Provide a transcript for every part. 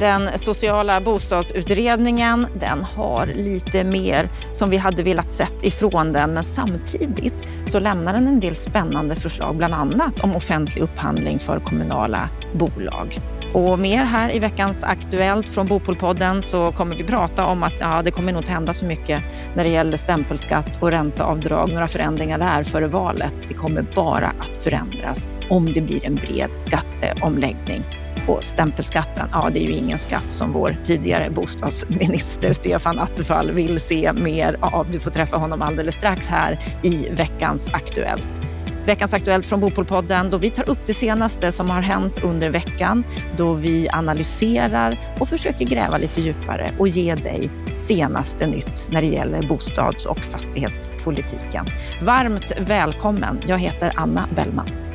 Den sociala bostadsutredningen den har lite mer som vi hade velat sett ifrån den men samtidigt så lämnar den en del spännande förslag bland annat om offentlig upphandling för kommunala bolag. Och mer här i veckans Aktuellt från Bopolpodden så kommer vi prata om att ja, det kommer nog inte hända så mycket när det gäller stämpelskatt och ränteavdrag, några förändringar där före valet. Det kommer bara att förändras om det blir en bred skatteomläggning. Och stämpelskatten, ja det är ju ingen skatt som vår tidigare bostadsminister Stefan Attefall vill se mer av. Du får träffa honom alldeles strax här i veckans Aktuellt. Veckans Aktuellt från Bopolpodden då vi tar upp det senaste som har hänt under veckan, då vi analyserar och försöker gräva lite djupare och ge dig senaste nytt när det gäller bostads och fastighetspolitiken. Varmt välkommen. Jag heter Anna Bellman.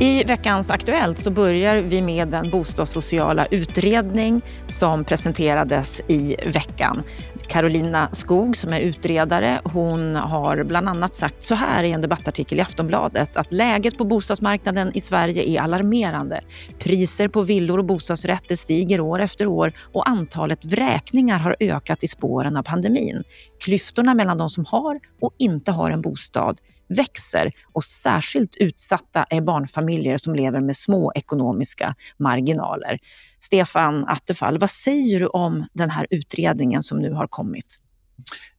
I veckans Aktuellt så börjar vi med den bostadssociala utredning som presenterades i veckan. Carolina Skog som är utredare, hon har bland annat sagt så här i en debattartikel i Aftonbladet att läget på bostadsmarknaden i Sverige är alarmerande. Priser på villor och bostadsrätter stiger år efter år och antalet vräkningar har ökat i spåren av pandemin. Klyftorna mellan de som har och inte har en bostad växer och särskilt utsatta är barnfamiljer som lever med små ekonomiska marginaler. Stefan Attefall, vad säger du om den här utredningen som nu har kommit?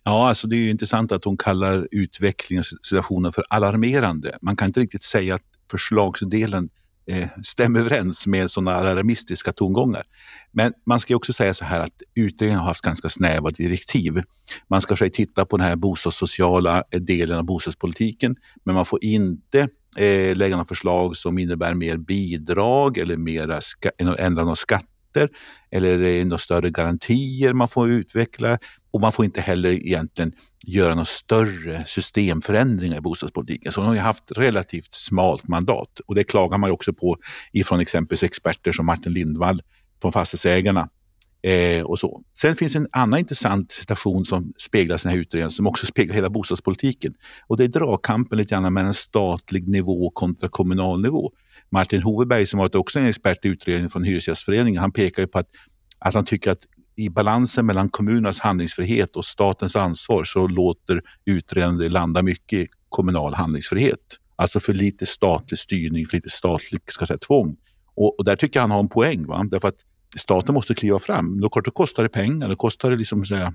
Ja, alltså det är intressant att hon kallar utvecklingen och situationen för alarmerande. Man kan inte riktigt säga att förslagsdelen eh, stämmer överens med sådana alarmistiska tongångar. Men man ska också säga så här att utredningen har haft ganska snäva direktiv. Man ska försöka titta på den här bostadssociala eh, delen av bostadspolitiken, men man får inte eh, lägga några förslag som innebär mer bidrag eller mera ändra några skatter eller några större garantier man får utveckla. Och man får inte heller egentligen göra några större systemförändringar i bostadspolitiken. Så de har haft relativt smalt mandat och det klagar man också på ifrån exempelvis experter som Martin Lindvall från Fastighetsägarna. Eh, och så. Sen finns en annan intressant station som speglas i den här utredningen som också speglar hela bostadspolitiken. Och det är dragkampen lite grann mellan statlig nivå kontra kommunal nivå. Martin Hoveberg som varit också en expert i utredningen från Hyresgästföreningen, han pekar på att, att han tycker att i balansen mellan kommunernas handlingsfrihet och statens ansvar så låter utredningen landa mycket i kommunal handlingsfrihet. Alltså för lite statlig styrning, för lite statligt ska säga, tvång. Och, och där tycker jag han har en poäng. Va? Därför att staten måste kliva fram. Då kostar det pengar, det kostar det liksom, säga,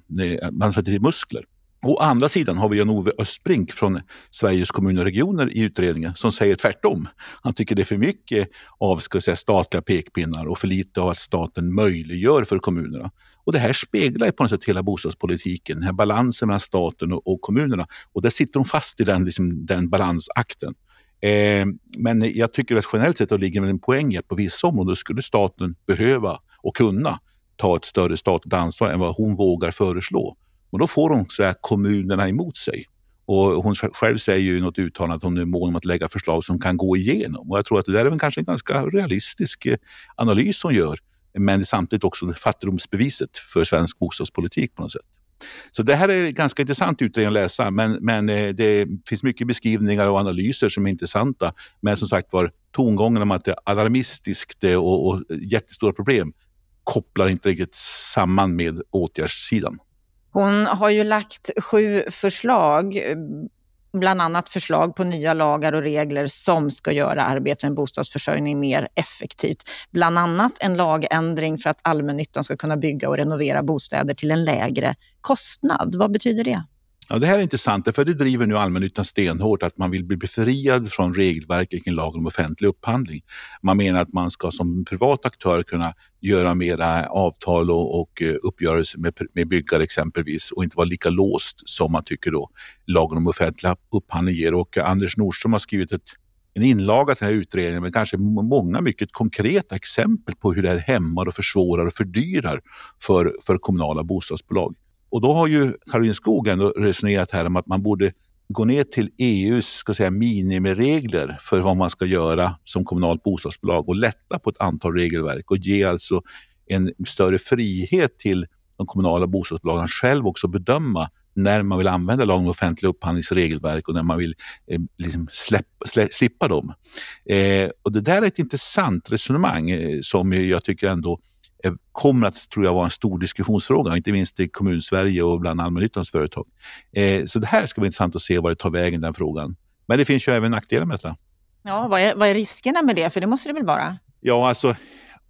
man sätter till muskler. Å andra sidan har vi Jan-Ove Östbrink från Sveriges kommuner och regioner i utredningen som säger tvärtom. Han tycker det är för mycket av ska säga, statliga pekpinnar och för lite av att staten möjliggör för kommunerna. Och Det här speglar på något sätt hela bostadspolitiken, den här balansen mellan staten och, och kommunerna. Och där sitter de fast i den, liksom, den balansakten. Eh, men jag tycker att generellt sett ligger det en poäng i att på vissa områden skulle staten behöva och kunna ta ett större statligt ansvar än vad hon vågar föreslå. Men då får hon så här, kommunerna emot sig. Och hon själv säger ju i något uttalande att hon är mån om att lägga förslag som kan gå igenom. Och jag tror att det där är väl kanske en ganska realistisk eh, analys hon gör. Men samtidigt också fattigdomsbeviset för svensk bostadspolitik på något sätt. Så det här är ganska intressant utredning att läsa, men, men eh, det finns mycket beskrivningar och analyser som är intressanta. Men som sagt var, tongången om att det är alarmistiskt eh, och, och jättestora problem kopplar inte riktigt samman med åtgärdssidan. Hon har ju lagt sju förslag, eh, bland annat förslag på nya lagar och regler som ska göra arbetet med bostadsförsörjning mer effektivt. Bland annat en lagändring för att allmännyttan ska kunna bygga och renovera bostäder till en lägre kostnad. Vad betyder det? Ja, det här är intressant, för det driver nu allmännyttan stenhårt att man vill bli befriad från regelverket kring lagen om offentlig upphandling. Man menar att man ska som privat aktör kunna göra mera avtal och, och eh, uppgörelser med, med byggare exempelvis och inte vara lika låst som man tycker då lagen om offentlig upphandling ger. Och Anders Nordström har skrivit ett, en inlaga till den här utredningen med kanske många mycket konkreta exempel på hur det här hämmar och försvårar och fördyrar för, för kommunala bostadsbolag. Och då har ju Karin Skog ändå resonerat här om att man borde gå ner till EUs ska säga, minimiregler för vad man ska göra som kommunalt bostadsbolag och lätta på ett antal regelverk och ge alltså en större frihet till de kommunala bostadsbolagen själv också bedöma när man vill använda lagen om offentlig upphandlingsregelverk och när man vill eh, liksom släpp, slä, slippa dem. Eh, och det där är ett intressant resonemang eh, som jag tycker ändå eh, kommer att tror jag vara en stor diskussionsfråga, inte minst i kommunsverige och bland allmännyttans företag. Eh, så det här ska bli intressant att se var det tar vägen, den frågan. Men det finns ju även nackdelar med detta. Ja, vad är, vad är riskerna med det? För det måste det väl vara? Ja, alltså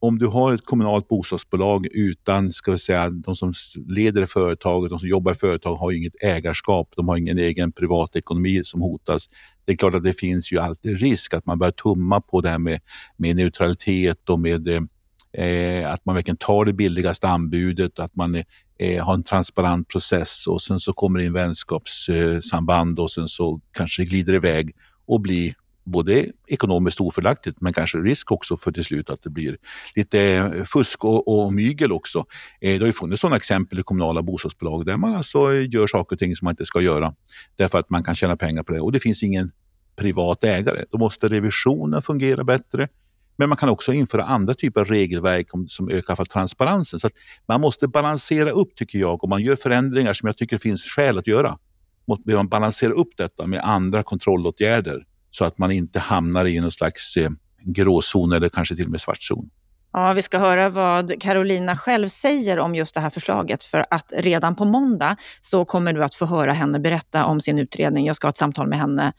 om du har ett kommunalt bostadsbolag utan, ska vi säga, de som leder företaget, de som jobbar i företag har inget ägarskap, de har ingen egen privatekonomi som hotas. Det är klart att det finns ju alltid risk att man börjar tumma på det här med, med neutralitet och med eh, att man verkligen tar det billigaste anbudet, att man eh, har en transparent process och sen så kommer det in vänskapssamband och sen så kanske det glider iväg och blir både ekonomiskt ofördelaktigt men kanske risk också för till slut att det blir lite eh, fusk och, och mygel också. Eh, det har ju funnits sådana exempel i kommunala bostadsbolag där man alltså eh, gör saker och ting som man inte ska göra därför att man kan tjäna pengar på det och det finns ingen privat ägare. Då måste revisionen fungera bättre. Men man kan också införa andra typer av regelverk som ökar för transparensen. Så man måste balansera upp, tycker jag, om man gör förändringar som jag tycker finns skäl att göra. Måste man balansera upp detta med andra kontrollåtgärder så att man inte hamnar i någon slags eh, gråzon eller kanske till och med svartzon. Ja, vi ska höra vad Carolina själv säger om just det här förslaget för att redan på måndag så kommer du att få höra henne berätta om sin utredning. Jag ska ha ett samtal med henne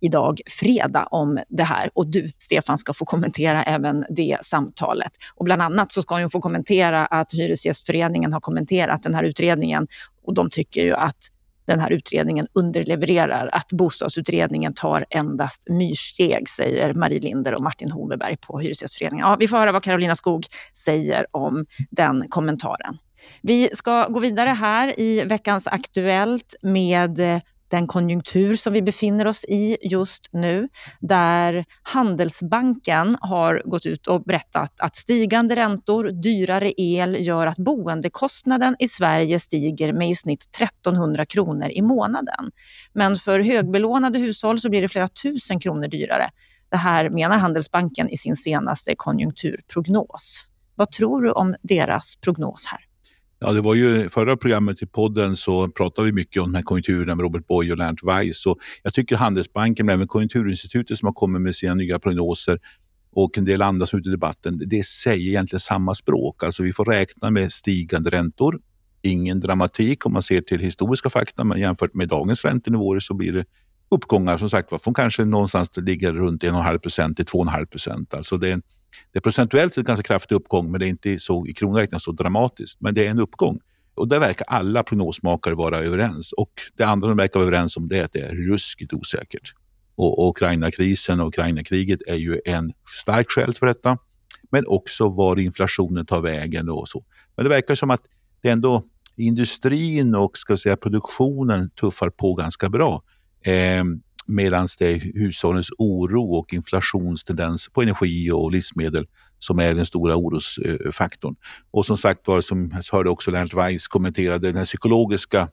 idag fredag om det här och du Stefan ska få kommentera även det samtalet. Och bland annat så ska hon få kommentera att Hyresgästföreningen har kommenterat den här utredningen och de tycker ju att den här utredningen underlevererar, att bostadsutredningen tar endast myrsteg, säger Marie Linder och Martin Hoveberg på Hyresgästföreningen. Ja, vi får höra vad Carolina Skog säger om den kommentaren. Vi ska gå vidare här i veckans Aktuellt med den konjunktur som vi befinner oss i just nu, där Handelsbanken har gått ut och berättat att stigande räntor, dyrare el gör att boendekostnaden i Sverige stiger med i snitt 1300 kronor i månaden. Men för högbelånade hushåll så blir det flera tusen kronor dyrare. Det här menar Handelsbanken i sin senaste konjunkturprognos. Vad tror du om deras prognos här? Ja, det var ju förra programmet i podden så pratade vi mycket om den här konjunkturen med Robert Boy och Lennart Weiss. Och jag tycker Handelsbanken, men även Konjunkturinstitutet som har kommit med sina nya prognoser och en del andra som är ute i debatten, det säger egentligen samma språk. Alltså vi får räkna med stigande räntor. Ingen dramatik om man ser till historiska fakta, men jämfört med dagens räntenivåer så blir det uppgångar som sagt från kanske någonstans det ligger runt 1,5 procent till 2,5 procent. Alltså det är en det är procentuellt en ganska kraftig uppgång, men det är inte så i kronor räknat så dramatiskt. Men det är en uppgång. Och där verkar alla prognosmakare vara överens. Och det andra de verkar vara överens om det är att det är ruskigt osäkert. Och, Ukraina-krisen och Ukraina-kriget är ju en stark skäl för detta. Men också var inflationen tar vägen och så. Men det verkar som att det ändå industrin och ska säga, produktionen tuffar på ganska bra. Eh, Medan det är hushållens oro och inflationstendens på energi och livsmedel som är den stora orosfaktorn. Och som sagt var, som jag hörde också Lennart Weiss kommentera, den här psykologiska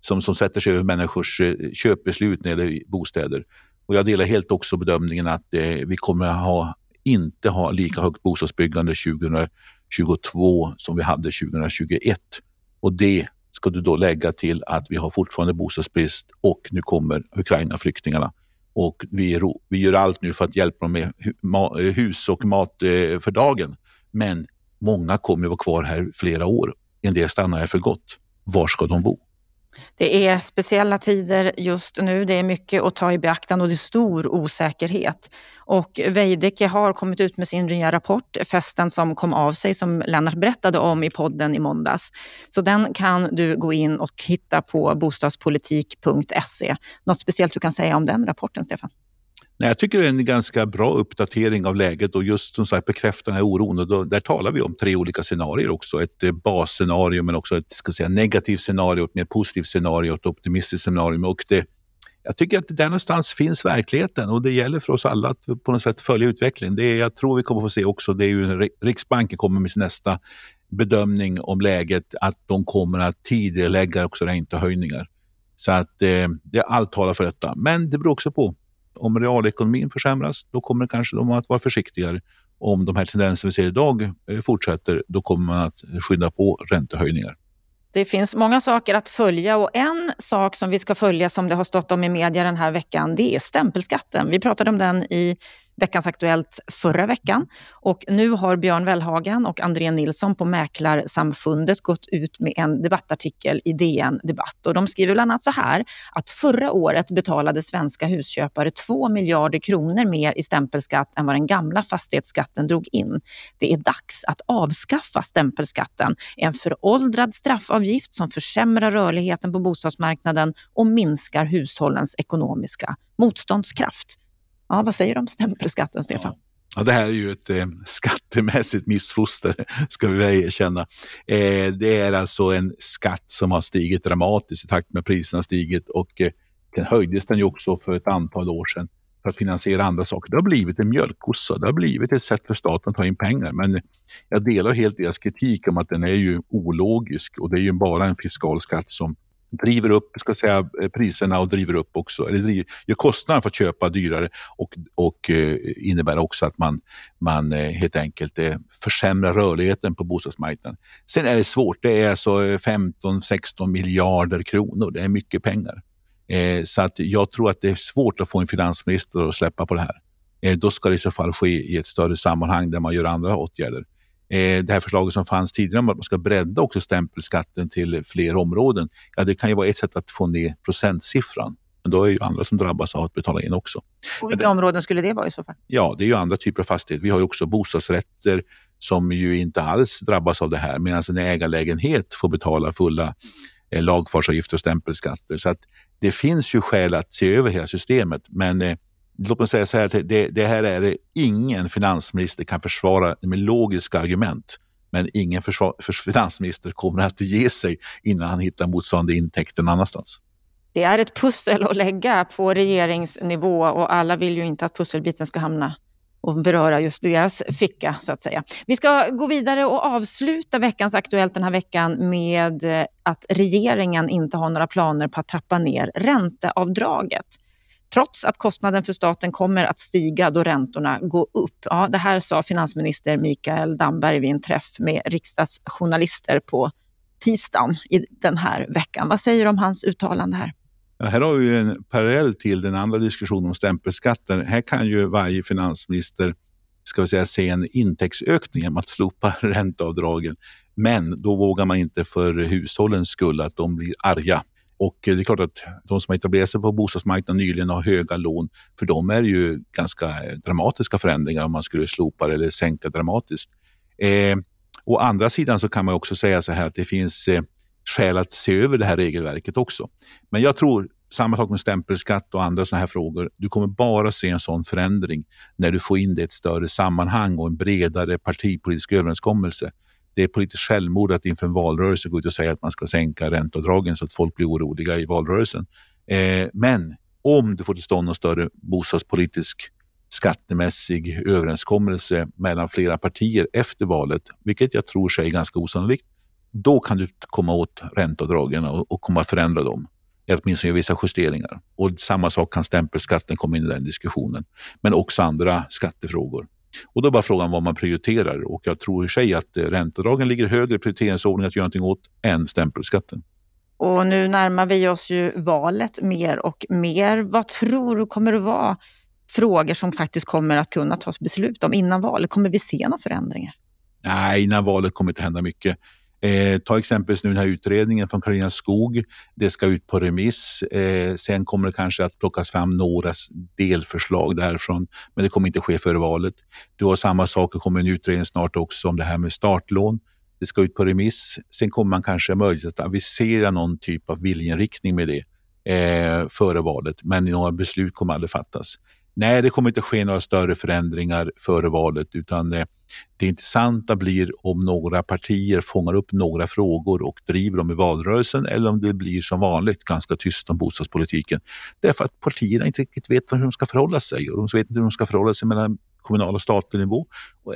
som, som sätter sig över människors eh, köpbeslut när det gäller bostäder. Och jag delar helt också bedömningen att eh, vi kommer att ha, inte ha lika högt bostadsbyggande 2022 som vi hade 2021. Och det ska du då lägga till att vi har fortfarande bostadsbrist och nu kommer Ukraina-flyktingarna. Och vi, vi gör allt nu för att hjälpa dem med hus och mat eh, för dagen. Men många kommer att vara kvar här flera år. En del stannar här för gott. Var ska de bo? Det är speciella tider just nu. Det är mycket att ta i beaktande och det är stor osäkerhet. Och Veidekke har kommit ut med sin nya rapport, Festen som kom av sig, som Lennart berättade om i podden i måndags. Så den kan du gå in och hitta på bostadspolitik.se. Något speciellt du kan säga om den rapporten, Stefan? Nej, jag tycker det är en ganska bra uppdatering av läget och just som sagt bekräftar den här oron. Och då, där talar vi om tre olika scenarier också. Ett eh, basscenario men också ett ska säga, negativt scenario, ett mer positivt scenario, ett optimistiskt scenario. Och det, jag tycker att där någonstans finns verkligheten och det gäller för oss alla att på något sätt följa utvecklingen. Det är, jag tror vi kommer få se också, det är ju Riksbanken kommer med sin nästa bedömning om läget, att de kommer att tidigarelägga också räntehöjningar. Så att eh, det, allt talar för detta. Men det beror också på om realekonomin försämras, då kommer kanske de att vara försiktigare. Om de här tendenserna vi ser idag eh, fortsätter, då kommer man att skynda på räntehöjningar. Det finns många saker att följa och en sak som vi ska följa som det har stått om i media den här veckan, det är stämpelskatten. Vi pratade om den i Veckans Aktuellt förra veckan. Och nu har Björn Wellhagen och André Nilsson på Mäklarsamfundet gått ut med en debattartikel i DN Debatt. Och de skriver bland annat så här att förra året betalade svenska husköpare 2 miljarder kronor mer i stämpelskatt än vad den gamla fastighetsskatten drog in. Det är dags att avskaffa stämpelskatten, en föråldrad straffavgift som försämrar rörligheten på bostadsmarknaden och minskar hushållens ekonomiska motståndskraft. Ja, vad säger du om stämpelskatten, Stefan? Ja. Ja, det här är ju ett eh, skattemässigt missfoster, ska vi väl erkänna. Eh, det är alltså en skatt som har stigit dramatiskt i takt med priserna stigit och eh, sen höjdes den ju också för ett antal år sedan för att finansiera andra saker. Det har blivit en mjölkkossa. Det har blivit ett sätt för staten att ta in pengar. Men jag delar helt deras kritik om att den är ju ologisk och det är ju bara en fiskal skatt som driver upp ska säga, eh, priserna och driver upp också, eller driver, gör kostnaden för att köpa dyrare och, och eh, innebär också att man, man eh, helt enkelt eh, försämrar rörligheten på bostadsmarknaden. Sen är det svårt, det är alltså eh, 15-16 miljarder kronor, det är mycket pengar. Eh, så att jag tror att det är svårt att få en finansminister att släppa på det här. Eh, då ska det i så fall ske i ett större sammanhang där man gör andra åtgärder det här förslaget som fanns tidigare om att man ska bredda också stämpelskatten till fler områden. Ja, det kan ju vara ett sätt att få ner procentsiffran. Men då är ju andra som drabbas av att betala in också. Och vilka det, områden skulle det vara i så fall? Ja, det är ju andra typer av fastigheter. Vi har ju också bostadsrätter som ju inte alls drabbas av det här medan en ägarlägenhet får betala fulla eh, lagfarsavgifter och stämpelskatter. Så att det finns ju skäl att se över hela systemet. Men eh, låt mig säga så här, det, det här är det ingen finansminister kan försvara med logiska argument. Men ingen försvar, för finansminister kommer att ge sig innan han hittar motsvarande intäkter någon annanstans. Det är ett pussel att lägga på regeringsnivå och alla vill ju inte att pusselbiten ska hamna och beröra just deras ficka så att säga. Vi ska gå vidare och avsluta veckans Aktuellt den här veckan med att regeringen inte har några planer på att trappa ner ränteavdraget trots att kostnaden för staten kommer att stiga då räntorna går upp. Ja, det här sa finansminister Mikael Damberg vid en träff med riksdagsjournalister på tisdagen i den här veckan. Vad säger du om hans uttalande här? Ja, här har vi en parallell till den andra diskussionen om stämpelskatten. Här kan ju varje finansminister ska vi säga, se en intäktsökning genom att slopa ränteavdragen. Men då vågar man inte för hushållens skull att de blir arga och det är klart att de som har etablerat sig på bostadsmarknaden nyligen har höga lån. För dem är det ju ganska dramatiska förändringar om man skulle slopa eller sänka dramatiskt. Eh, å andra sidan så kan man också säga så här att det finns eh, skäl att se över det här regelverket också. Men jag tror samma sak med stämpelskatt och andra sådana här frågor. Du kommer bara se en sån förändring när du får in det i ett större sammanhang och en bredare partipolitisk överenskommelse det är politiskt självmord att inför en valrörelse gå ut och säga att man ska sänka ränteavdragen så att folk blir oroliga i valrörelsen. Eh, men om du får till stånd någon större bostadspolitisk skattemässig överenskommelse mellan flera partier efter valet, vilket jag tror sig är ganska osannolikt, då kan du komma åt ränteavdragen och, och komma att förändra dem. Åtminstone göra vissa justeringar. Och samma sak kan stämpelskatten komma in i den diskussionen. Men också andra skattefrågor. Och då är bara frågan vad man prioriterar och jag tror i sig att eh, räntedragen ligger högre i prioriteringsordningen att göra någonting åt än stämpelskatten. Och nu närmar vi oss ju valet mer och mer. Vad tror du kommer att vara frågor som faktiskt kommer att kunna tas beslut om innan valet? Kommer vi se några förändringar? Nej, innan valet kommer det inte hända mycket. Eh, ta exempelvis nu den här utredningen från Karolina Skog. Det ska ut på remiss. Eh, sen kommer det kanske att plockas fram några delförslag därifrån, men det kommer inte ske före valet. Du har samma sak, det kommer en utredning snart också om det här med startlån. Det ska ut på remiss. Sen kommer man kanske möjlighet att avisera någon typ av viljeinriktning med det eh, före valet, men några beslut kommer aldrig fattas. Nej, det kommer inte ske några större förändringar före valet utan eh, det intressanta blir om några partier fångar upp några frågor och driver dem i valrörelsen eller om det blir som vanligt ganska tyst om bostadspolitiken. Därför att partierna inte riktigt vet hur de ska förhålla sig och de vet inte hur de ska förhålla sig mellan kommunal och statlig nivå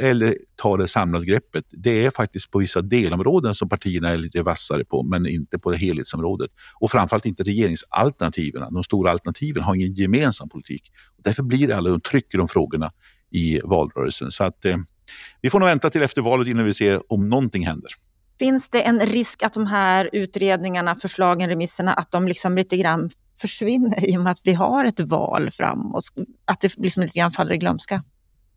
eller ta det samlade greppet. Det är faktiskt på vissa delområden som partierna är lite vassare på, men inte på det helhetsområdet. Och framförallt inte regeringsalternativen. De stora alternativen har ingen gemensam politik. Därför blir det alla de trycker de frågorna i valrörelsen. Så att, eh, vi får nog vänta till efter valet innan vi ser om någonting händer. Finns det en risk att de här utredningarna, förslagen, remisserna, att de liksom lite grann försvinner i och med att vi har ett val framåt? Att det liksom lite grann faller i glömska?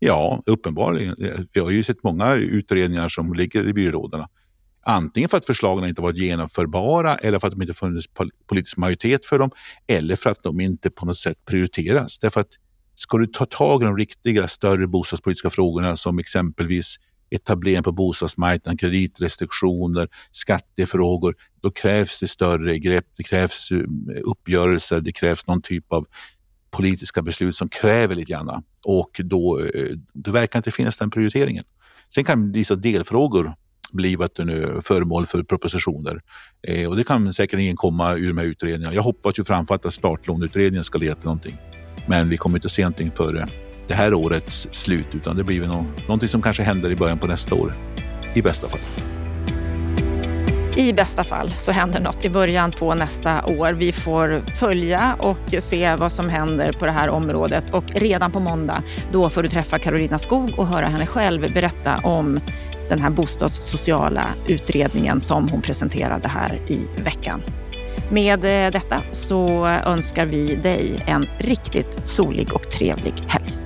Ja, uppenbarligen. Vi har ju sett många utredningar som ligger i byrålådorna. Antingen för att förslagen inte varit genomförbara eller för att det inte funnits politisk majoritet för dem eller för att de inte på något sätt prioriteras. Därför att ska du ta tag i de riktiga större bostadspolitiska frågorna som exempelvis etablering på bostadsmarknaden, kreditrestriktioner, skattefrågor, då krävs det större grepp, det krävs eh, uppgörelser, det krävs någon typ av politiska beslut som kräver lite grann. Och då, eh, då verkar inte finnas den prioriteringen. Sen kan vissa delfrågor bli föremål för propositioner. Eh, och det kan säkert komma ur de här utredningarna. Jag hoppas ju framför att startlåneutredningen ska leda till någonting. Men vi kommer inte se någonting före det här årets slut utan det blir väl någonting som kanske händer i början på nästa år. I bästa fall. I bästa fall så händer något i början på nästa år. Vi får följa och se vad som händer på det här området. Och redan på måndag, då får du träffa Carolina Skog och höra henne själv berätta om den här bostadssociala utredningen som hon presenterade här i veckan. Med eh, detta så önskar vi dig en riktigt solig och trevlig helg.